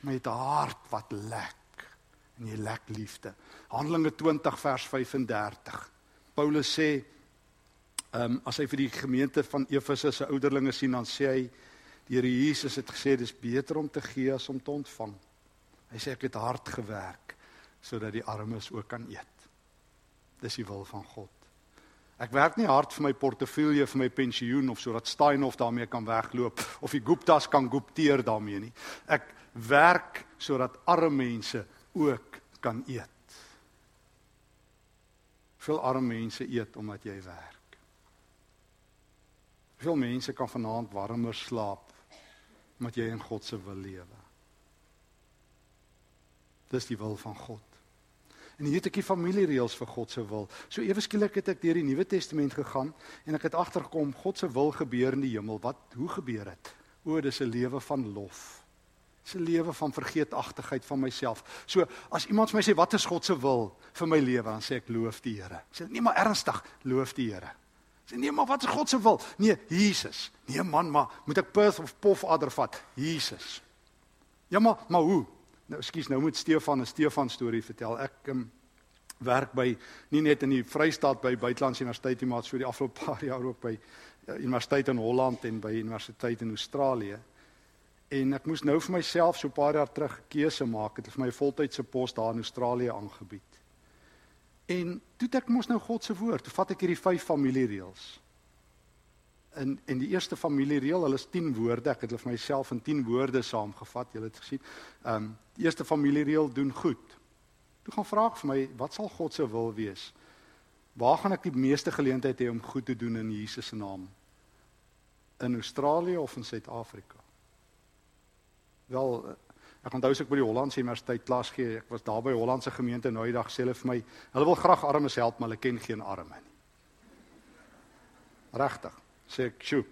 Met 'n hart wat lek en jy lek liefde. Handelinge 20 vers 35. Paulus sê ehm um, as hy vir die gemeente van Efese se ouderlinge sien dan sê hy die Here Jesus het gesê dis beter om te gee as om te ontvang. Hy sê ek het hard gewerk sodat die armes ook kan eet. Dis die wil van God. Ek werk nie hard vir my portefeulje vir my pensioen of sodat Steinhoff daarmee kan wegloop of die Guptas kan gupteer daarmee nie. Ek werk sodat arme mense ook kan eet. Veel arme mense eet omdat jy werk. Veel mense kan vanaand warmer slaap omdat jy in God se wil lewe. Dis die wil van God. En hier het ek die familiereëls vir God se wil. So ewe skielik het ek deur die Nuwe Testament gegaan en ek het agtergekom God se wil gebeur in die hemel. Wat hoe gebeur dit? O, dis 'n lewe van lof. Dis 'n lewe van vergeetachtigheid van myself. So as iemand vir my sê wat is God se wil vir my lewe, dan sê ek loof die Here. Sê nee maar ernstig, loof die Here. Sê nee maar wat is God se wil? Nee, Jesus. Nee man, maar moet ek Perth of Pof adder vat? Jesus. Ja maar, maar hoe? Nou ekskuus, nou moet Stefan 'n Stefan storie vertel. Ek um, werk by nie net in die Vrystaat by Buitelandse Universiteit nie, maar so die afgelope paar jaar ook by uh, Universiteit in Holland en by Universiteit in Australië. En ek moes nou vir myself so 'n paar jaar terug 'n keuse maak. Ek het vir my voltydse pos daar in Australië aangebied. En toe ek mos nou God se woord, toe vat ek hierdie vyf familiereëls in en die eerste familiereël, hulle is 10 woorde. Ek het hulle vir myself in 10 woorde saamgevat. Julle het gesien. Ehm um, die eerste familiereël doen goed. Toe gaan vra ek vir my, wat sal God se wil wees? Waar gaan ek die meeste geleentheid hê om goed te doen in Jesus se naam? In Australië of in Suid-Afrika? Wel, ek onthou as ek by die Hollandse Universiteit klas gee, ek was daar by Hollandse gemeente nou die dag sê hulle vir my, hulle wil graag armes help, maar hulle ken geen arme nie. Regtig sê ek, "Sjoe,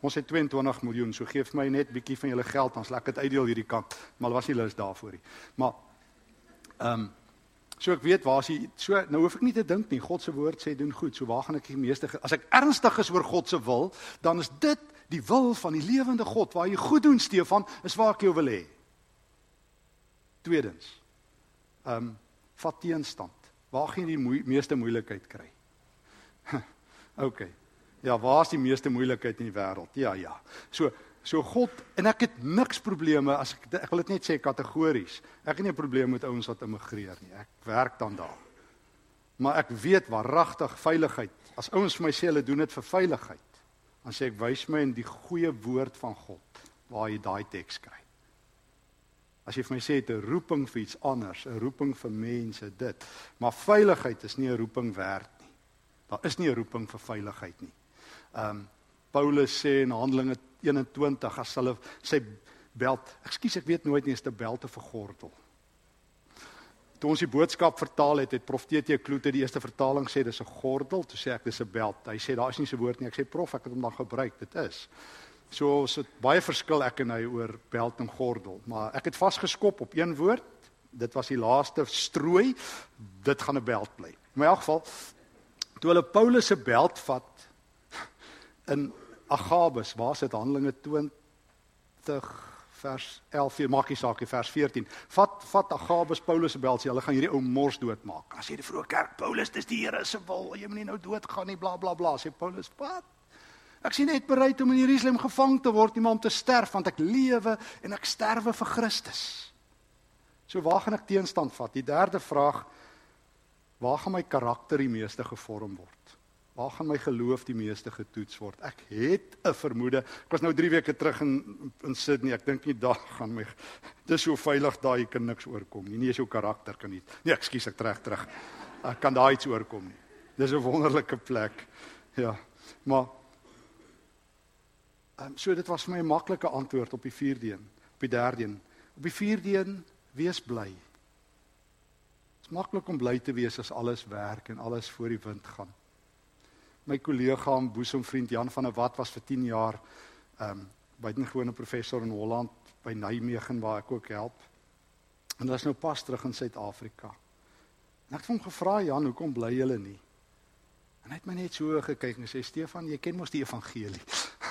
ons het 22 miljoen, so gee vir my net bietjie van julle geld, dan sal ek dit uitdeel hierdie kant." Maar hulle was nie lus daarvoor nie. Maar ehm um, so ek weet waar is hy so nou hoef ek nie te dink nie. God se woord sê doen goed. So waar gaan ek die meeste as ek ernstig is oor God se wil, dan is dit die wil van die lewende God waar jy goed doen, Stefan, is waar ek jou wil hê. Tweedens. Ehm um, vat teenstand. Waar gaan jy die moe meeste moeilikheid kry? [laughs] OK. Ja, waar is die meeste moeilikheid in die wêreld? Ja, ja. So so God en ek het niks probleme as ek ek wil dit net sê kategories. Ek het nie 'n probleem met ouens wat immigreer nie. Ek werk dan daar. Maar ek weet waaragtig veiligheid. As ouens vir my sê hulle doen dit vir veiligheid, dan sê ek wys my in die goeie woord van God waar jy daai teks kry. As jy vir my sê dit 'n roeping vir iets anders, 'n roeping vir mense dit, maar veiligheid is nie 'n roeping werd nie. Daar is nie 'n roeping vir veiligheid nie. Ehm um, Paulus sê in Handelinge 21 as hulle sy beld, ekskuus ek weet nooit nie is dit 'n beld of 'n gordel. Toe ons die boodskap vertaal het, het Prof TT Kloete die eerste vertaling sê dis 'n gordel, toe sê ek dis 'n beld. Hy sê daar is nie so woord nie. Ek sê prof, ek het hom dan gebruik. Dit is. So ons het baie verskil ek en hy oor beld en gordel, maar ek het vasgeskop op een woord. Dit was die laaste strooi. Dit gaan 'n beld bly. In my geval toe hulle Paulus se beld vat in Agabus, waar sit Handelinge 20 vers 11 vir maakie saakie vers 14. Vat vat Agabus Paulus se belsie, hulle gaan hierdie ou mors doodmaak. Dan sê die vroeë kerk Paulus, dis die Here se wil. Jy moenie nou doodgaan nie, bla bla bla, sê Paulus. Wat? Ek sien net bereid om in Jerusalem gevang te word, nie maar om te sterf, want ek lewe en ek sterwe vir Christus. So waar gaan ek teenstand vat? Die derde vraag, waar gaan my karakter die meeste gevorm word? Waar gaan my geloof die meeste getoets word? Ek het 'n vermoede. Ek was nou 3 weke terug in in Sydney. Ek dink nie daar [laughs] gaan my dis so veilig daar jy kan niks oorkom nie. Nie eens jou karakter kan nie. Nee, ekskuus, ek trek terug. Ek kan daar iets oorkom nie. Dis 'n wonderlike plek. Ja. Maar ehm um, so dit was vir my 'n maklike antwoord op die 4de een, op die 3de een. Op die 4de een, wees bly. Dit is maklik om bly te wees as alles werk en alles voor die wind gaan my kollega en boesemvriend Jan van der Walt was vir 10 jaar ehm um, buitengewone professor in Holland by Nijmegen waar ek ook help. En is nou pas terug in Suid-Afrika. En ek het hom gevra Jan, hoekom bly julle nie? En hy het my net so gekyk en sê Stefan, jy ken mos die evangelie.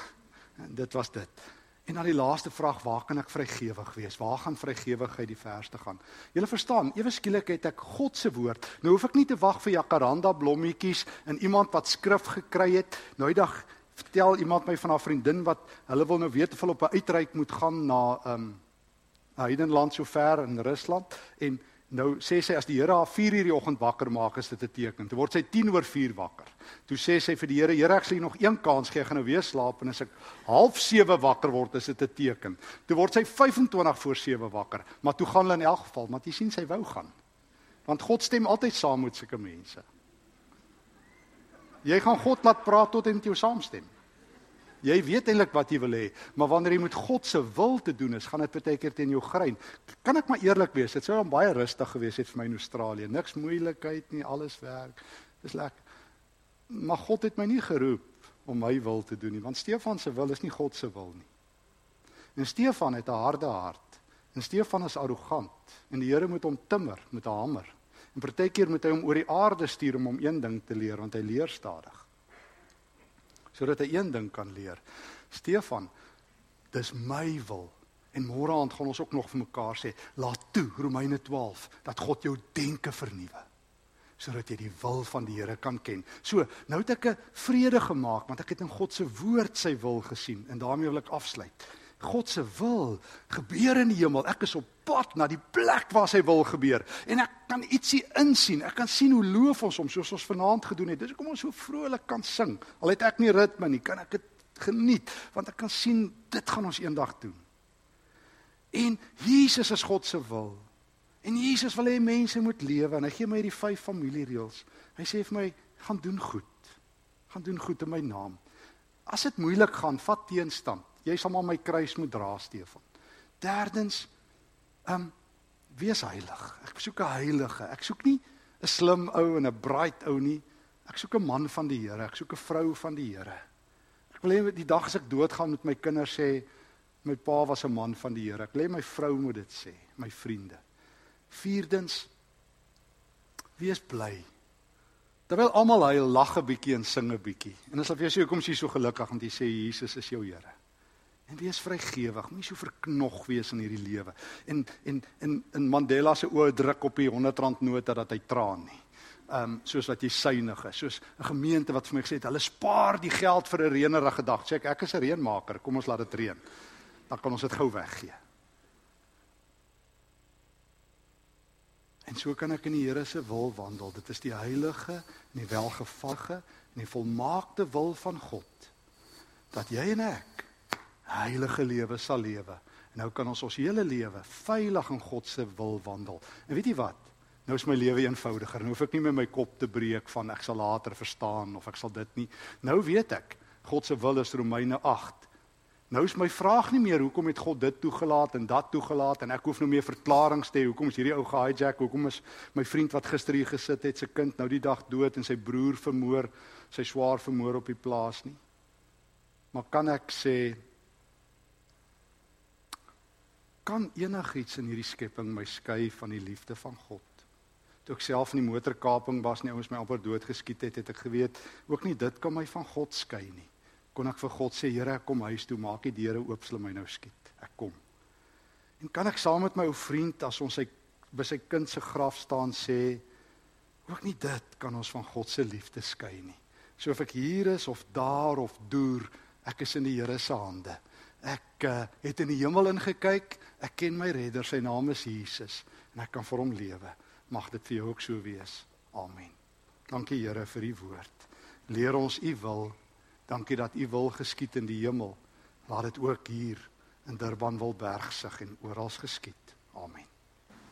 [laughs] en dit was dit. En dan die laaste vraag, waar kan ek vrygewig wees? Waar gaan vrygewigheid die verste gaan? Julle verstaan, ewe skielik het ek God se woord. Nou hoef ek nie te wag vir jacaranda blommetjies en iemand wat skrif gekry het. Nou die dag vertel iemand my van haar vriendin wat hulle wil nou weet of hulle op 'n uitreik moet gaan na 'n um, heidenland so ver in Rusland en Nou sê sy as die Here haar 4 uur die oggend wakker maak, is dit 'n teken. Toe word sy 10 oor 4 wakker. Toe sê sy vir die Here, Here, ek sal nog een kans gee, ek gaan nou weer slaap en as ek half 7 wakker word, is dit 'n teken. Toe word sy 25 voor 7 wakker, maar toe gaan hulle in elk geval, want jy sien sy wou gaan. Want God stem altyd saam met sulke mense. Jy gaan God laat praat tot hy met jou saamstem. Jy weet eintlik wat jy wil hê, maar wanneer jy met God se wil te doen is, gaan dit baie keer teen jou grein. Kan ek maar eerlik wees, dit sou dan baie rustig gewees het vir my in Australië. Niks moeilikheid nie, alles werk. Dis lekker. Maar God het my nie geroep om my wil te doen nie, want Stefan se wil is nie God se wil nie. En Stefan het 'n harde hart. En Stefan is arrogant en die Here moet hom timmer met 'n hamer. En partykeer moet hy hom oor die aarde stuur om hom een ding te leer want hy leer stadig sodat hy een ding kan leer. Stefan, dis my wil. En môre aand gaan ons ook nog vir mekaar sê, laat toe Romeine 12 dat God jou denke vernuwe sodat jy die wil van die Here kan ken. So, nou het ek 'n vrede gemaak want ek het in God se woord sy wil gesien en daarmee wil ek afsluit. God se wil gebeur in die hemel. Ek is op pad na die plek waar sy wil gebeur en ek kan ietsie insien. Ek kan sien hoe loof ons hom soos ons vanaand gedoen het. Dis hoekom ons so vrolik kan sing. Al het ek nie ritme nie, kan ek dit geniet want ek kan sien dit gaan ons eendag doen. En Jesus is God se wil. En Jesus wil hê mense moet lewe en hy gee my hierdie vyf familiereëls. Hy sê vir my, gaan doen goed. Gaan doen goed in my naam. As dit moeilik gaan, vat teenstand. Jy sal maar my kruis moet dra, Stefan. Derdens, ehm um, wees heilig. Ek soek 'n heilige. Ek soek nie 'n slim ou en 'n bright ou nie. Ek soek 'n man van die Here. Ek soek 'n vrou van die Here. Ek wil hê die dag as ek doodgaan met my kinders sê my pa was 'n man van die Here. Ek wil hê my vrou moet dit sê, my vriende. Vierdens, wees bly. Terwyl almal huil, lag 'n bietjie en sing 'n bietjie. En as jy sê hoekom is jy so gelukkig want jy sê Jesus is jou Here. En wees vrygewig, moenie so verknog wees in hierdie lewe. En en en in Mandela se oë druk op die 100 rand nota dat hy traan nie. Ehm um, soos wat jy synig is, soos 'n gemeente wat vir my gesê het, hulle spaar die geld vir 'n reënerige dag. Sê ek ek is 'n reënmaker, kom ons laat dit reën. Dan kan ons dit gou weggee. En so kan ek in die Here se wil wandel. Dit is die heilige en die welgevallige en die volmaakte wil van God dat jy en ek heilige lewe sal lewe. En nou kan ons ons hele lewe veilig in God se wil wandel. En weet jy wat? Nou is my lewe eenvoudiger. Nou hoef ek nie met my kop te breek van ek sal later verstaan of ek sal dit nie. Nou weet ek God se wil is Romeine 8. Nou is my vraag nie meer hoekom het God dit toegelaat en dat toegelaat en ek hoef nou meer verklaringe te hê hoekom is hierdie ou gehijack hoekom is my vriend wat gister hier gesit het se kind nou die dag dood en sy broer vermoor sy swaar vermoor op die plaas nie maar kan ek sê kan enigiets in hierdie skepping my skei van die liefde van God. Toe ek self in die motorkaping was, nie ouens my amper doodgeskiet het, het ek geweet ook nie dit kan my van God skei nie. kon ek vir God sê, Here, ek kom huis toe, maak die deure oop, sal my nou skiet. Ek kom. En kan ek saam met my ou vriend as ons sy by sy kind se graf staan sê, ook nie dit kan ons van God se liefde skei nie. So of ek hier is of daar of deur, ek is in die Here se hande. Ek uh, het in die hemel ingekyk, ek ken my redder, sy naam is Jesus en ek kan vir hom lewe. Mag dit vir jou ook so wees. Amen. Dankie Here vir u woord. Leer ons u wil. Dankie dat u wil geskied in die hemel. Laat dit ook hier in Durban wil bergsig en oral geskied. Amen.